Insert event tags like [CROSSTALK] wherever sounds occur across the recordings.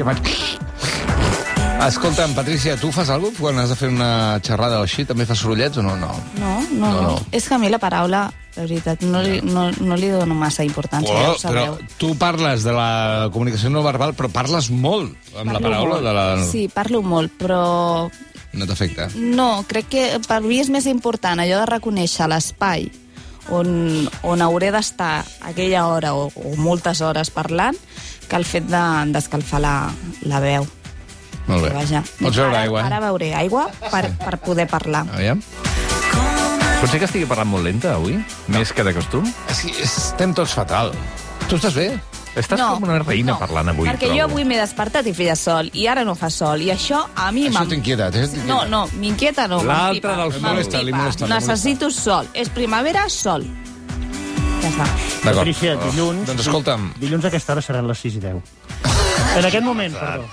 i em vaig... Escolta'm, Patricia, tu fas alguna cosa quan has de fer una xerrada o així? També fas sorollets o no? No. No, no, No, no. És que a mi la paraula, la veritat, no li, no, no li dono massa importància, ja ho però sabeu. tu parles de la comunicació no verbal, però parles molt amb la Parlo paraula molt. de la... Sí, parlo molt, però No t'afecta. no, crec que per mi és més important allò de reconèixer l'espai on, on hauré d'estar aquella hora o, o moltes hores parlant que el fet de- d'escalfar la, la veu. Molt bé. Vaja. Pots veure ara, aigua? Ara veuré aigua per, per poder parlar. Aviam. Potser que estigui parlant molt lenta, avui? Més que de costum? És que estem tots fatal. Tu estàs bé? Estàs com una reina parlant avui, Perquè trobo. jo avui m'he despertat i feia sol, i ara no fa sol, i això a mi Això t'inquieta. No, no, m'inquieta no. L'altre m'empipa, dels molesta, li molesta. Necessito sol. És primavera, sol. Ja està. D'acord. Patricia, Oh, dilluns... Doncs escolta'm, Dilluns a aquesta hora seran les 6 i 10. En aquest moment, perdó.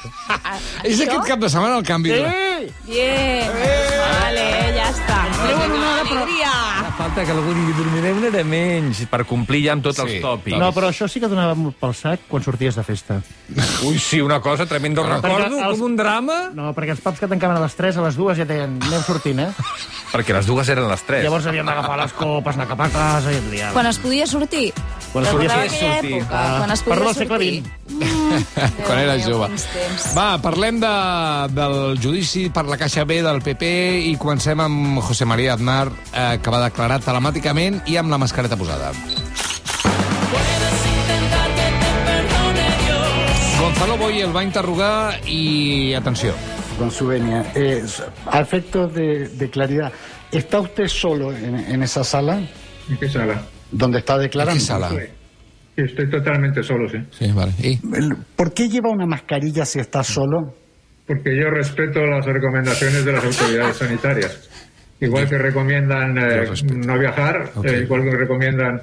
és aquest cap de setmana el canvi. de- Sí! Bien. Vale, ja està. Treuen una hora, però- Alegria. Falta que algú digui dormiré una hora menys per complir ja amb tots Sí. els tòpics. No, però això sí que donava molt pel sac quan sorties de festa. Ui, sí, una cosa tremenda. Ho recordo els- com un drama. No, perquè els pubs que tancaven a les 3, a les 2 ja deien anem sortint, eh? Perquè les dues eren les tres. Llavors havíem d'agafar les copes, anar cap a casa i et liaven. Quan es podia sortir? Quan es podia sortir. època, Ah, quan es podia parlo del segle? XX. quan Déu meu, jove. Va, parlem de, del judici per la Caixa B del PP i comencem amb José María Aznar, eh, que va declarar telemàticament i amb la mascareta posada. Gonzalo Boy el va interrogar i, atenció, Don Suvenia, eh, a efectos de, de claridad, ¿está usted solo en, en esa sala ¿En qué sala? Donde está ¿en declarando? qué sala? Sí, Estoy totalmente solo, sí. Sí, vale. ¿Por qué lleva una mascarilla si está solo? Porque yo respeto las recomendaciones de las autoridades sanitarias. Igual que recomiendan eh, no viajar, eh, igual que recomiendan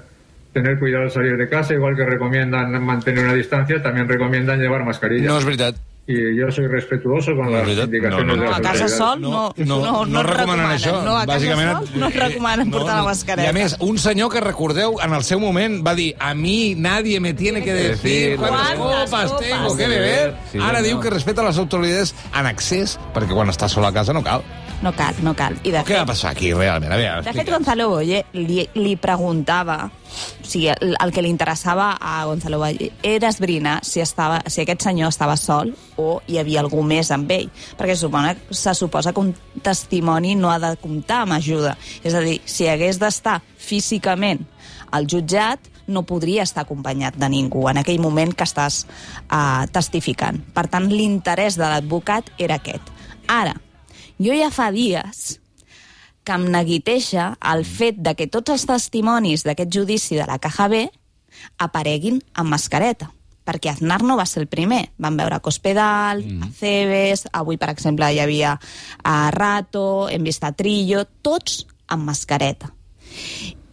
tener cuidado al salir de casa, igual que recomiendan mantener una distancia, también recomiendan llevar mascarilla. No és veritat. Y yo soy respetuoso con realidad, indicaciones no, no, de No, las a casa sol no, No, no, no, no et recomanen això. No, a casa Bàsicament, sol no et recomanen eh, portar la no. mascareta. I a més, un senyor que recordeu, en el seu moment va dir a mi nadie me tiene que decir copas copas tengo que beber. Sí, Ara no. diu que respeta les autoritats en accés, perquè quan està sol a casa no cal. No cal, no cal. I de Què va fet, passar aquí, realment? A veure, de fet. Gonzalo Boye li, li preguntava, o sigui, el, el que li interessava a Gonzalo Boye era esbrinar si, estava, si aquest senyor estava sol o hi havia algú més amb ell, perquè se suposa, se suposa que un testimoni no ha de comptar amb ajuda. És a dir, si hagués d'estar físicament al jutjat, no podria estar acompanyat de ningú en aquell moment que estàs uh, testificant. Per tant, l'interès de l'advocat era aquest. Ara, jo ja fa dies que em neguiteja el fet de que tots els testimonis d'aquest judici de la Caja B apareguin amb mascareta perquè Aznar no va ser el primer. Van veure Cospedal, mm. Aceves, avui, per exemple, hi havia a Rato, hem vist a Trillo, tots amb mascareta.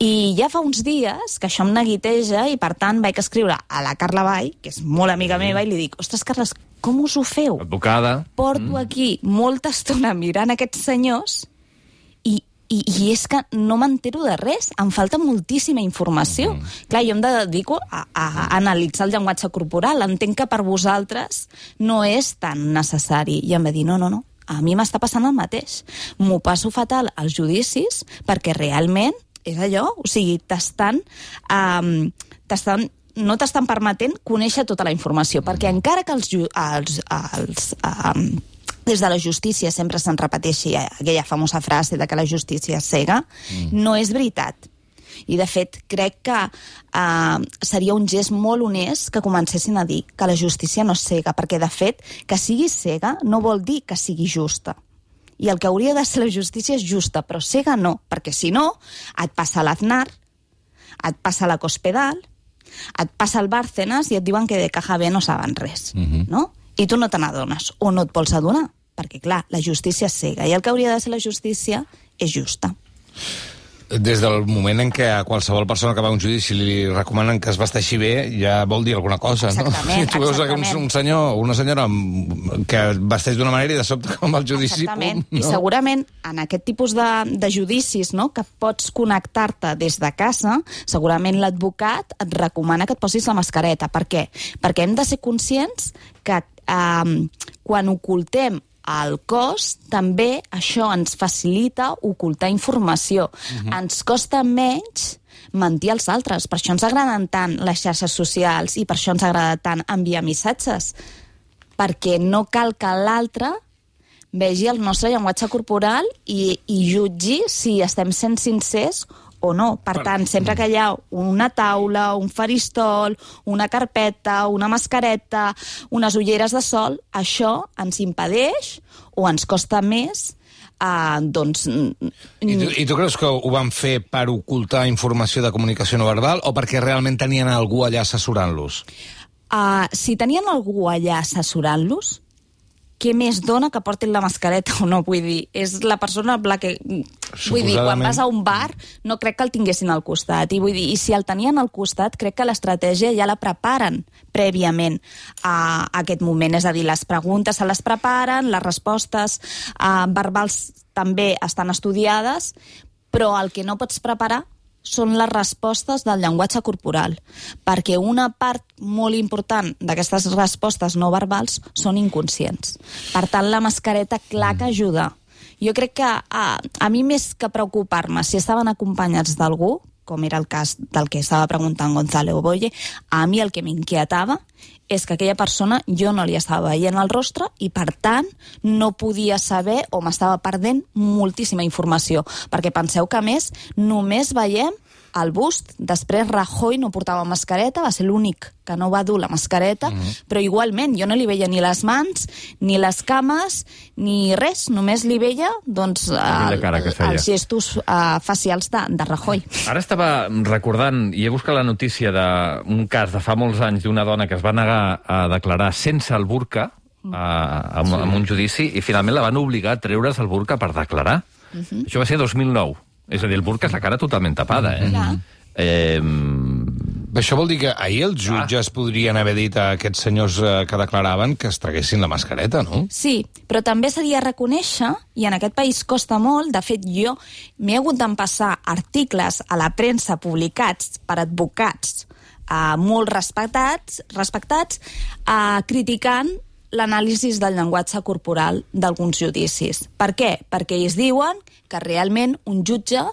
I ja fa uns dies que això em neguiteja i, per tant, vaig escriure a la Carla Vall, que és molt amiga meva, i li dic, ostres, Carles, com us ho feu? Advocada. porto aquí molta estona mirant aquests senyors i, i, i és que no m'entero de res, em falta moltíssima informació. Mm. Clar, jo em dedico a, a analitzar el llenguatge corporal, entenc que per vosaltres no és tan necessari. I em va dir, no, no, no, a mi m'està passant el mateix. M'ho passo fatal als judicis perquè realment és allò, o sigui, t'estan... Um, t'estan no t'estan permetent conèixer tota la informació, perquè encara que els, els, els um, des de la justícia sempre se'n repeteixi aquella famosa frase de que la justícia és cega, mm. no és veritat. I, de fet, crec que uh, seria un gest molt honest que comencessin a dir que la justícia no és cega, perquè, de fet, que sigui cega no vol dir que sigui justa. I el que hauria de ser la justícia és justa, però cega no, perquè si no, et passa l'Aznar, et passa la Cospedal, et passa el Bárcenas i et diuen que de caja B no saben res, no? I tu no te n'adones, o no et vols adonar, perquè, clar, la justícia és cega, i el que hauria de ser la justícia és justa. Des del moment en què a qualsevol persona que va a un judici li recomanen que es vesteixi bé, ja vol dir alguna cosa, no? Exactament, Si [LAUGHS] tu veus un, un senyor o una senyora que vesteix d'una manera i de sobte com al judici... Exactament. Pum, I segurament en aquest tipus de, de judicis no, que pots connectar-te des de casa, segurament l'advocat et recomana que et posis la mascareta. Per què? Perquè hem de ser conscients que eh, quan ocultem el cos, també això ens facilita ocultar informació. Ens costa menys mentir als altres. Per això ens agraden tant les xarxes socials i per això ens agrada tant enviar missatges. Perquè no cal que l'altre vegi el nostre llenguatge corporal i, i jutgi si estem sent sincers o no. Per tant, sempre que hi ha una taula, un faristol, una carpeta, una mascareta, unes ulleres de sol, això ens impedeix o ens costa més Uh, doncs... I tu, I tu creus que ho van fer per ocultar informació de comunicació no verbal o perquè realment tenien algú allà assessorant-los? Uh, si tenien algú allà assessorant-los, què més dona que portin la mascareta [LAUGHS] o no? Vull dir, és la persona amb la que... Vull dir, quan vas a un bar no crec que el tinguessin al costat. I vull dir, i si el tenien al costat, crec que l'estratègia ja la preparen prèviament a aquest moment. És a dir, les preguntes se les preparen, les respostes uh, verbals també estan estudiades, però el que no pots preparar són les respostes del llenguatge corporal, perquè una part molt important d'aquestes respostes no verbals són inconscients. Per tant, la mascareta, clar que ajuda. Jo crec que a, a mi més que preocupar-me si estaven acompanyats d'algú, com era el cas del que estava preguntant Gonzalo Boye, a mi el que m'inquietava és que aquella persona jo no li estava veient el rostre i, per tant, no podia saber o m'estava perdent moltíssima informació. Perquè penseu que, a més, només veiem el bust, després Rajoy no portava mascareta, va ser l'únic que no va dur la mascareta, mm -hmm. però igualment jo no li veia ni les mans, ni les cames, ni res, només li veia doncs, de cara que feia. els gestos uh, facials de, de Rajoy. Ara estava recordant, i he buscat la notícia d'un cas de fa molts anys d'una dona que es va negar a declarar sense el burca a, a, sí. a un judici i finalment la van obligar a treure's el burca per declarar. Uh -huh. Això va ser 2009. És a dir, el burca és la cara totalment tapada, eh? Clar. eh Això vol dir que ahir els jutges podrien haver dit a aquests senyors eh, que declaraven que es traguessin la mascareta, no? Sí, però també de reconèixer, i en aquest país costa molt, de fet jo m'he hagut d'empassar articles a la premsa publicats per advocats eh, molt respectats, respectats eh, criticant l'anàlisi del llenguatge corporal d'alguns judicis. Per què? Perquè ells diuen que realment un jutge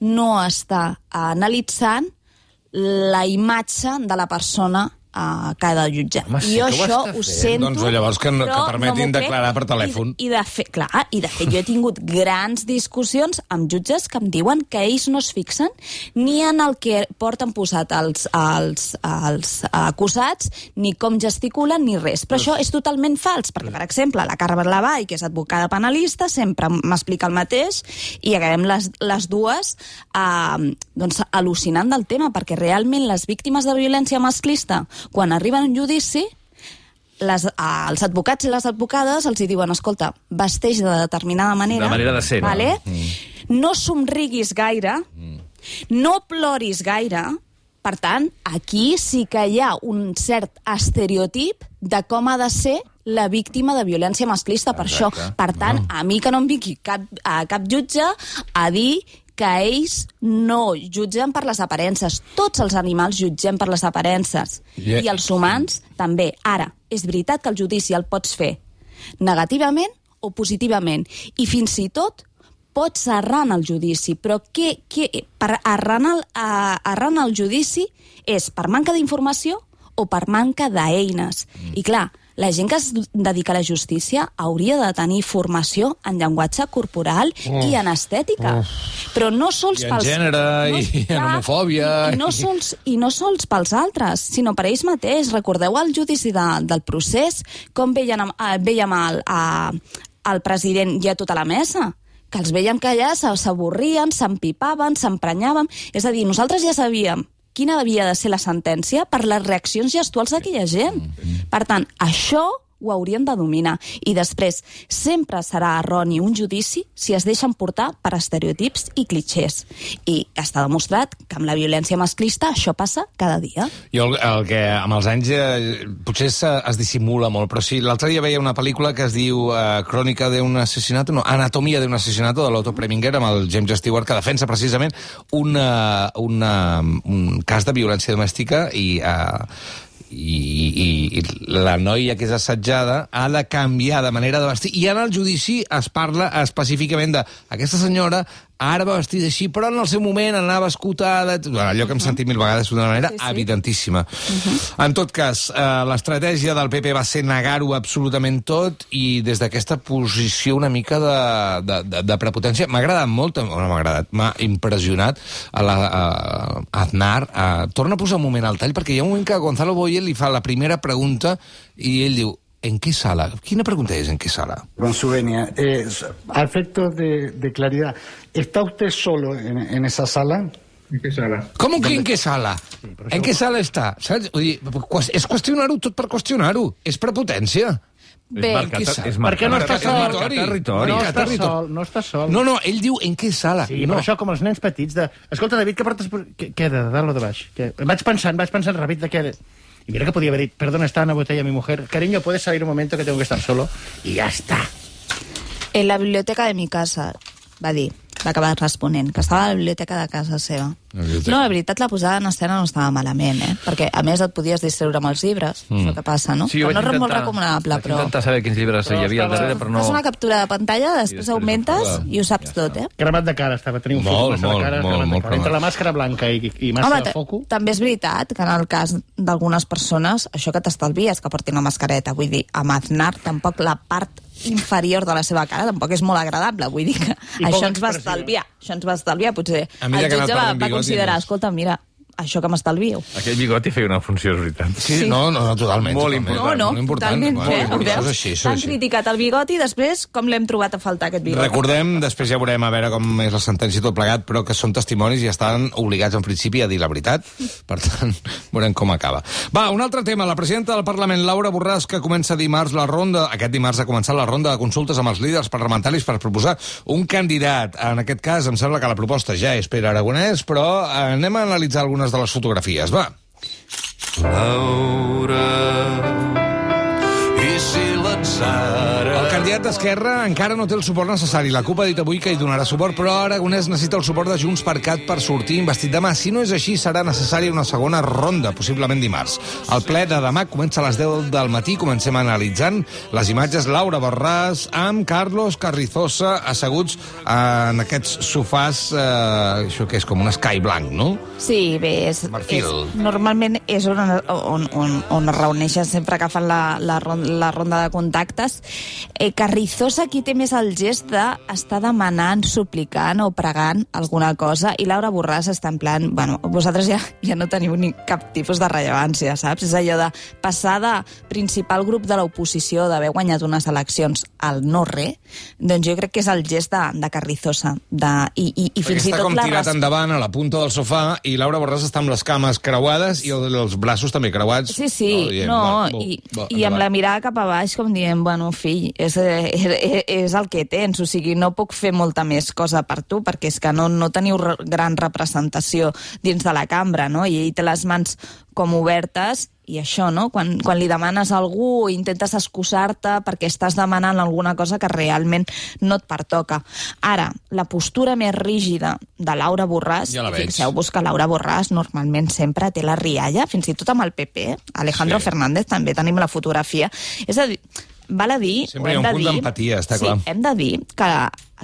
no està analitzant la imatge de la persona ha de jutjar. Home, sí jo que ho això ho sento... Doncs llavors que no- que permetin crec. declarar per telèfon. I, i, de fet, clar, I de fet jo he tingut grans discussions amb jutges que em diuen que ells no es fixen ni en el que porten posat els, els, els acusats, ni com gesticulen, ni res. Però això és totalment fals, perquè, per exemple, la Carme Lavall, que és advocada penalista, sempre m'explica el mateix i acabem les, les dues eh, doncs, al·lucinant del tema, perquè realment les víctimes de violència masclista, quan arriben a un judici, les, els advocats i les advocades els hi diuen, escolta, vesteix de determinada manera... De manera de ser, no? Vale? No somriguis gaire, no ploris gaire, per tant, aquí sí que hi ha un cert estereotip de com ha de ser la víctima de violència masclista. Per això, per tant, a mi que no em vingui cap, a cap jutge a dir que ells no jutgen per les aparences. Tots els animals jutgem per les aparences. Yeah. I els humans també. Ara, és veritat que el judici el pots fer negativament o positivament. I fins i tot pots errar en el judici, però què, què, per errar en el, a, errar en el judici és per manca d'informació o per manca d'eines. Mm. I clar, la gent que es dedica a la justícia hauria de tenir formació en llenguatge corporal oh. i en estètica. Oh. Però no sols I en pels... gènere, no, i en homofòbia, I, i, no sols, I no sols pels altres, sinó per ells mateix. Recordeu el judici de, del procés, com veien, eh, veiem el, a, el president i a tota la mesa? que els veiem que allà s'avorrien, s'empipaven, s'emprenyaven... És a dir, nosaltres ja sabíem quina havia de ser la sentència per les reaccions gestuals d'aquella gent. Per tant, això ho haurien de dominar. I després, sempre serà erroni un judici si es deixen portar per estereotips i clichés. I està demostrat que amb la violència masclista això passa cada dia. Jo el, el que amb els anys eh, potser es, es dissimula molt, però sí, l'altre dia veia una pel·lícula que es diu eh, Crònica d'un assassinat, no, Anatomia d'un assassinat de l'Otto Preminger amb el James Stewart, que defensa precisament una, una, un cas de violència domèstica i, eh, i, i, la noia que és assetjada ha de canviar de manera de vestir. I en el judici es parla específicament de aquesta senyora ara va vestida així, però en el seu moment anava escotada, allò que hem sentit mil vegades d'una manera Sí, sí. evidentíssima. En tot cas, eh, l'estratègia del PP va ser negar-ho absolutament tot i des d'aquesta posició una mica de, de, de, de prepotència m'ha agradat molt, no m'ha agradat, m'ha impressionat a la, a, a Aznar. A, torna a posar un moment al tall, perquè hi ha un moment que Gonzalo Boye li fa la primera pregunta i ell diu, ¿en qué sala? Quina pregunta és, en qué sala? Con su venia. Eh, a efectos de, de claridad, ¿está usted solo en, en esa sala? ¿En qué sala? Com que en què sala? En què sala està? Saps? Vull dir, qües- és qüestionar-ho tot per qüestionar-ho. És prepotència. Bé, sap? és Per què no marcar està sol? territori. territori. No està sol, no està sol. No, no, ell diu en què sala. Sí, no. però això com els nens petits de... Escolta, David, què portes... Què, què de dalt o de baix? Què? Vaig pensant, vaig pensant ràpid de què... Y mira que podía haber perdona, está una botella mi mujer. Cariño, ¿puedes salir un momento que tengo que estar solo? Y ya está. En la biblioteca de mi casa, va dir, va acabar responent, que estava a la biblioteca de casa seva. La biblioteca. No, la veritat, la posada en escena no estava malament, eh? Perquè, a més, et podies distreure amb els llibres, mm. això que passa, no? Sí, Però vaig no és molt recomanable, vaig però... intentar saber quins llibres Però hi havia al estava- darrere, però no... Fas una captura de pantalla, després després augmentes i ho saps Ja tot, eh? Cremat de cara estava, tenia un Molt, foc massa molt, de cara. molt, cremat de molt cara. Entre la màscara blanca i, i massa Home, de foco... també és veritat que en el cas d'algunes persones, això que t'estalvies, que portin una mascareta, vull dir, amb Aznar tampoc la part inferior de la seva cara tampoc és molt agradable, vull dir que I això ens va estalviar, això ens va estalviar, potser el jutge va, va considerar, més. escolta, mira, això que m'estalvio. Aquell bigoti feia una funció, és veritat. Sí, sí. No, no, no, totalment. Molt totalment. No, no, molt important. totalment. Molt eh? Important. veus? És així, així. criticat el bigoti i després com l'hem trobat a faltar aquest bigoti? Recordem, després ja veurem a veure com és la sentència i tot plegat, però que són testimonis i estan obligats en principi a dir la veritat. Per tant, [LAUGHS] veurem com acaba. Va, un altre tema. La presidenta del Parlament, Laura Borràs, que comença dimarts la ronda... Aquest dimarts ha començat la ronda de consultes amb els líders parlamentaris per proposar un candidat. En aquest cas, em sembla que la proposta ja és Pere Aragonès, però anem a analitzar algunes de les fotografies. Va. El candidat d'Esquerra encara no té el suport necessari. La CUP ha dit avui que hi donarà suport, però Aragonès necessita el suport de Junts per Cat per sortir investit demà. Si no és així, serà necessària una segona ronda, possiblement dimarts. El ple de demà comença a les 10 del matí. Comencem analitzant les imatges. Laura Borràs amb Carlos Carrizosa asseguts en aquests sofàs, eh, això que és com un escai blanc, no? Sí, bé, és, Marfil. és, normalment és on, on, on, on es reuneixen sempre que fan la, la, la ronda de contactes. Eh, Carrizosa aquí té més el gest d'estar demanant, suplicant o pregant alguna cosa i Laura Borràs està en plan, bueno, vosaltres ja, ja no teniu ni cap tipus de rellevància, saps? És allò de passar de principal grup de l'oposició d'haver guanyat unes eleccions al no-re, doncs jo crec que és el gest de, de Carrizosa. De, i, i, i fins i està tot com la tirat res- endavant a la punta del sofà i Laura Borràs està amb les cames creuades i el- els braços també creuats. Sí, sí, dient, no, va, bo, i, va, i amb la mirada cap a baix com dient, bueno, fill, és, eh, és, és el que tens, o sigui, no puc fer molta més cosa per tu, perquè és que no, no teniu re gran representació dins de la cambra, no? I ell té les mans com obertes i això, no? Quan, quan li demanes a algú intentes excusar-te perquè estàs demanant alguna cosa que realment no et pertoca. Ara, la postura més rígida de Laura Borràs, Ja la fixeu-vos que Laura Borràs normalment sempre té la rialla, fins i tot amb el PP, Alejandro Sí. Fernández també tenim la fotografia. És a dir, val a dir... Sempre hi ha un punt d'empatia, està sí, clar. hem de dir que,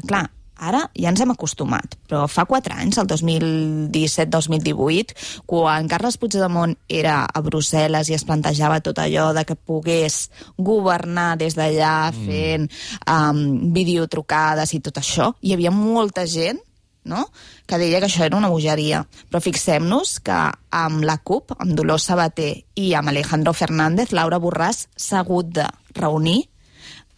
clar, ara ja ens hem acostumat, però fa quatre anys, el 2017-2018, quan Carles Puigdemont era a Brussel·les i es plantejava tot allò de que pogués governar des d'allà Mm. fent um, videotrucades i tot això, hi havia molta gent no? que deia que això era una bogeria. Però fixem-nos que amb la CUP, amb Dolors Sabater i amb Alejandro Fernández, Laura Borràs s'ha hagut de reunir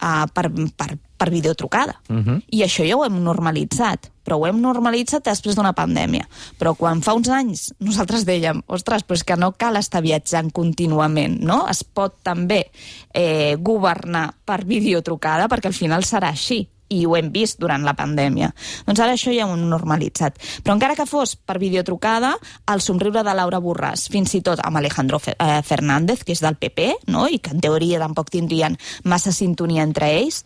uh, per, per, per videotrucada. Uh -huh. I això ja ho hem normalitzat, però ho hem normalitzat després d'una pandèmia. Però quan fa uns anys nosaltres dèiem, ostres, però és que no cal estar viatjant contínuament, no? Es pot també eh, governar per videotrucada, perquè al final serà així i ho hem vist durant la pandèmia. Doncs ara això ja ho hem normalitzat. Però encara que fos per videotrucada, el somriure de Laura Borràs, fins i tot amb Alejandro eh, Fernández, que és del PP, no? i que en teoria tampoc tindrien massa sintonia entre ells,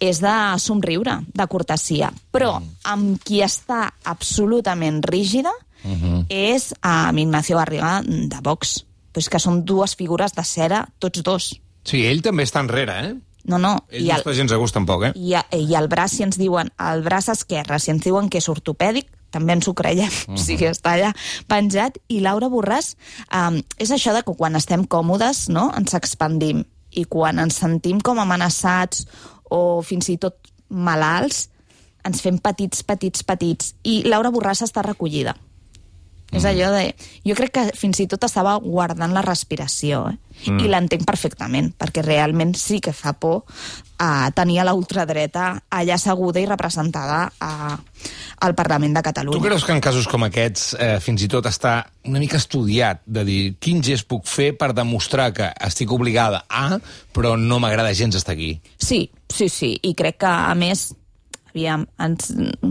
és de somriure, de cortesia. Però amb qui està absolutament rígida és amb Ignacio Garriga de Vox però és que són dues figures de cera, tots dos. Sí, ell també està enrere, eh? No, no. Ell I no el, està gens a gust tampoc, eh? i, I el braç, si ens diuen, el braç esquerre, si ens diuen que és ortopèdic, també ens ho creiem, uh [LAUGHS] -huh. o sigui, està allà penjat. I Laura Borràs, um, és això de que quan estem còmodes, no?, ens expandim. I quan ens sentim com amenaçats o fins i tot malalts, ens fem petits, petits, petits. I Laura Borràs està recollida. És allò de... Jo crec que fins i tot estava guardant la respiració, eh? Mm. I l'entenc perfectament, perquè realment sí que fa por a tenir a la ultradreta allà asseguda i representada a, al Parlament de Catalunya. Tu creus que en casos com aquests eh, fins i tot està una mica estudiat de dir quin gest puc fer per demostrar que estic obligada a, però no m'agrada gens estar aquí? Sí, sí, sí. I crec que, a més, aviam, en,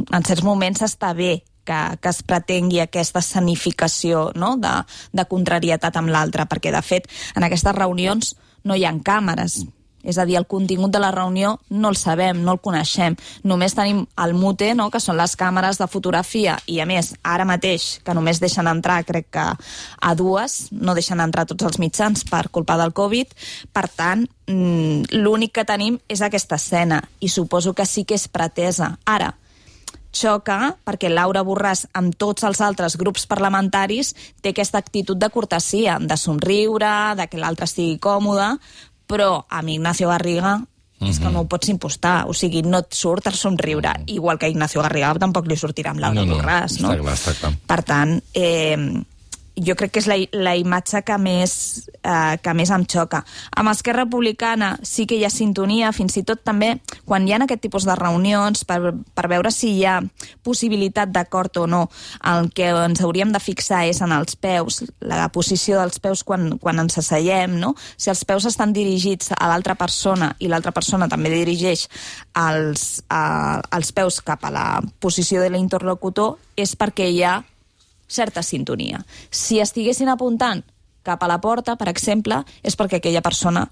en certs moments està bé que, que es pretengui aquesta escenificació no? de, de contrarietat amb l'altre, perquè, de fet, en aquestes reunions no hi ha càmeres. És a dir, el contingut de la reunió no el sabem, no el coneixem. Només tenim el mute, no? que són les càmeres de fotografia, i a més, ara mateix, que només deixen entrar, crec que a dues, no deixen entrar tots els mitjans per culpa del Covid, per tant, mm, l'únic que tenim és aquesta escena, i suposo que sí que és pretesa. Ara, xoca perquè Laura Borràs amb tots els altres grups parlamentaris té aquesta actitud de cortesia, de somriure, de que l'altre estigui còmode, però amb Ignacio Garriga és que no ho pots impostar, o sigui, no et surt el somriure, igual que Ignacio Garriga tampoc li sortirà amb Laura No, no, Borràs, no? està clar, està clar. Per tant, eh, jo crec que és la, la imatge que més, eh, que més em xoca. Amb Esquerra Republicana sí que hi ha sintonia, fins i tot també quan hi ha aquest tipus de reunions per, per veure si hi ha possibilitat d'acord o no. El que ens hauríem de fixar és en els peus, la posició dels peus quan, quan ens asseiem, no? Si els peus estan dirigits a l'altra persona i l'altra persona també dirigeix els, eh, els peus cap a la posició de l'interlocutor, és perquè hi ha certa sintonia. Si estiguessin apuntant cap a la porta, per exemple, és perquè aquella persona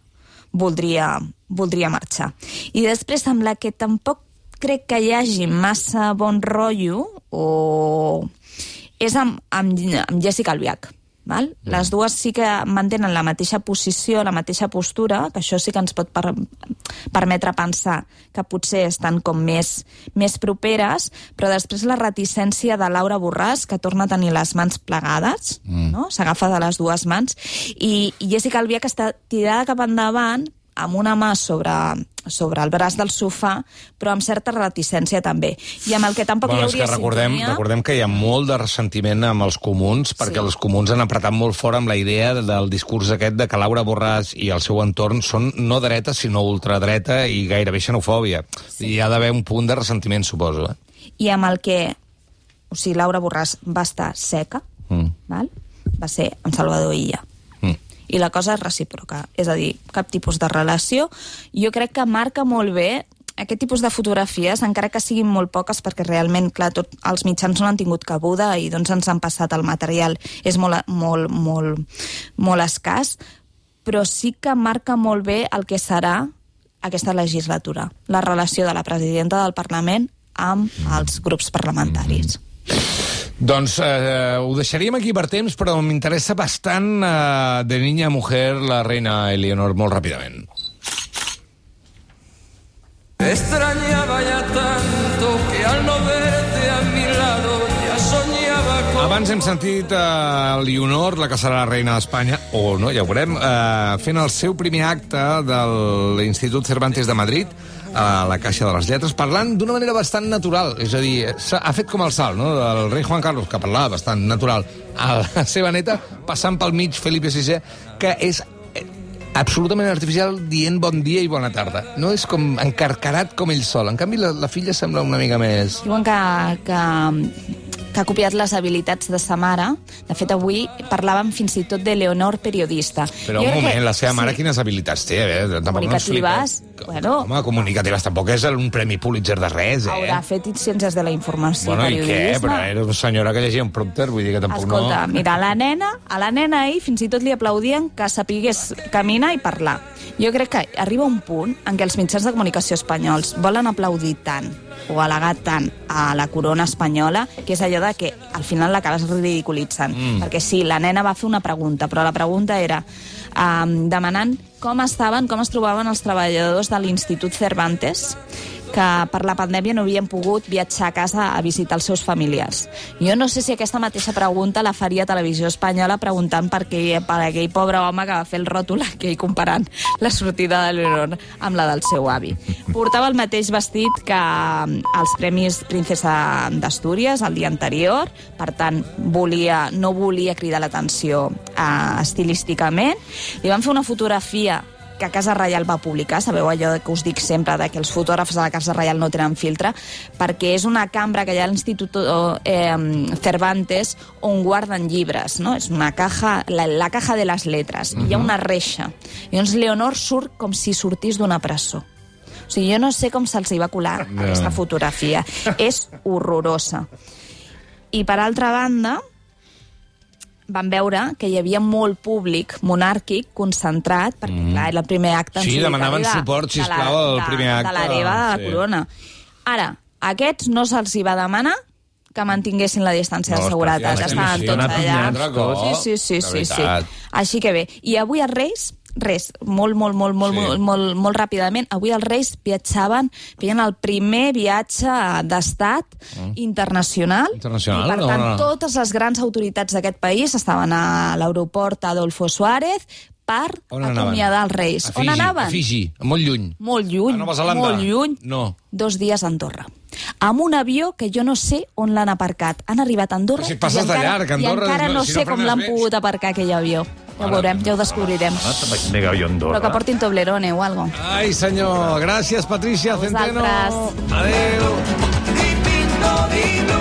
voldria, voldria marxar. I després, amb la que tampoc crec que hi hagi massa bon rotllo, o... és amb, amb, amb Jessica Albiach. Val? Les dues sí que mantenen la mateixa posició, la mateixa postura, que això sí que ens pot per, permetre pensar que potser estan com més, més properes, però després la reticència de Laura Borràs, que torna a tenir les mans plegades, mm. no? s'agafa de les dues mans, i, i Jessica Albiach està tirada cap endavant, amb una mà sobre, sobre el braç del sofà, però amb certa reticència també. I amb el que tampoc Bueno, hi és que hauria recordem, sintonia... recordem que hi ha molt de ressentiment amb els comuns, perquè Sí. els comuns han apretat molt fort amb la idea del discurs aquest de que Laura Borràs i el seu entorn són no dreta, sinó ultradreta i gairebé xenofòbia. Sí. Hi ha d'haver un punt de ressentiment, suposo. Eh? i amb el que o sigui, Laura Borràs va estar seca, Mm. val? va ser en Salvador Illa. Mm. I la cosa és recíproca, és a dir, cap tipus de relació. Jo crec que marca molt bé aquest tipus de fotografies, encara que siguin molt poques, perquè realment, clar, tot, els mitjans no han tingut cabuda i doncs ens han passat el material, és molt, molt, molt, molt escàs, però sí que marca molt bé el que serà aquesta legislatura, la relació de la presidenta del Parlament amb els grups parlamentaris. Doncs eh, ho deixaríem aquí per temps, però m'interessa bastant eh, de niña a mujer la reina Eleonor molt ràpidament. Extrañaba ya tanto que al no verte a mi lado ya soñaba con... Abans hem sentit a uh, Leonor, la que serà la reina d'Espanya, o no, ja ho veurem, uh, fent el seu primer acte de l'Institut Cervantes de Madrid, a la Caixa de les Lletres, parlant d'una manera bastant natural. És a dir, ha fet com el salt, no?, del rei Juan Carlos, que parlava bastant natural, a la [LAUGHS] seva neta, passant pel mig Felipe VI, que és eh, absolutament artificial dient bon dia i bona tarda. No és com encarcarat com ell sol. En canvi, la, la filla sembla una mica més... Diuen que, que, que ha copiat les habilitats de sa mare. De fet, avui parlàvem fins i tot de Leonor periodista. Però Jo un moment, que- la seva mare sí. quines habilitats té? Eh? Tampoc no Comunicatives. flipem. Bueno. Home, comunicatives tampoc és un premi Pulitzer de res, eh? Haurà fet ciències de la informació Bueno, i i què? periodisme. Però era una senyora que llegia un prompter, vull dir que tampoc Escolta, no... mira, la nena, a la nena ahir fins i tot li aplaudien que sapigués caminar i parlar. Jo crec que arriba un punt en què els mitjans de comunicació espanyols volen aplaudir tant o al·legar tant a la corona espanyola que és allò de que al final l'acabes ridiculitzant. Mm. Perquè sí, la nena va fer una pregunta, però la pregunta era um, demanant com estaven, com es trobaven els treballadors de l'Institut Cervantes que per la pandèmia no havien pogut viatjar a casa a visitar els seus familiars. Jo no sé si aquesta mateixa pregunta la faria Televisió Espanyola preguntant per, què, per aquell pobre home que va fer el ròtol aquell comparant la sortida de Leonor amb la del seu avi. Portava el mateix vestit que els Premis Princesa d'Astúries el dia anterior, per tant, volia, no volia cridar l'atenció eh, estilísticament. Li van fer una fotografia que Casa Reial va publicar, sabeu allò que us dic sempre, de que els fotògrafs de la Casa Reial no tenen filtre, perquè és una cambra que hi ha a l'Institut eh, Cervantes on guarden llibres, no? És una caja, la, la caja de les letres, uh -huh. hi ha una reixa. I llavors Leonor surt com si sortís d'una presó. O sigui, jo no sé com se'ls hi va colar No. aquesta fotografia. és horrorosa. I per altra banda, van veure que hi havia molt públic monàrquic concentrat, perquè mm. clar, era el primer acte Sí, demanaven de- suport, sisplau, al primer acte. De l'hereva de la Sí. corona. Ara, a aquests no se'ls hi va demanar que mantinguessin la distància No, de seguretat. Estaven sí, tots allà. Sí, sí, sí, sí, sí. Així que bé. I avui els Reis res, molt, molt, molt, molt, Sí. molt, molt, molt ràpidament. Avui els Reis viatjaven, feien el primer viatge d'estat internacional. Mm. Internacional? I, per No, tant, no, no. totes les grans autoritats d'aquest país estaven a l'aeroport Adolfo Suárez per On anaven? acomiadar els Reis. A On Fiji, anaven? A Fiji, molt lluny. Molt lluny, A Nova Zelanda? molt lluny. No. Dos dies a Andorra. Amb un avió que jo no sé on l'han aparcat. Han arribat a Andorra si i encara, llarg, Andorra, i encara no- no, si no sé com frenes l'han pogut aparcar aquell avió. Ja ho veurem, ja ho descobrirem. Però que portin Toblerone o algo. Ai, senyor, gràcies, Patricia Centeno. Adéu.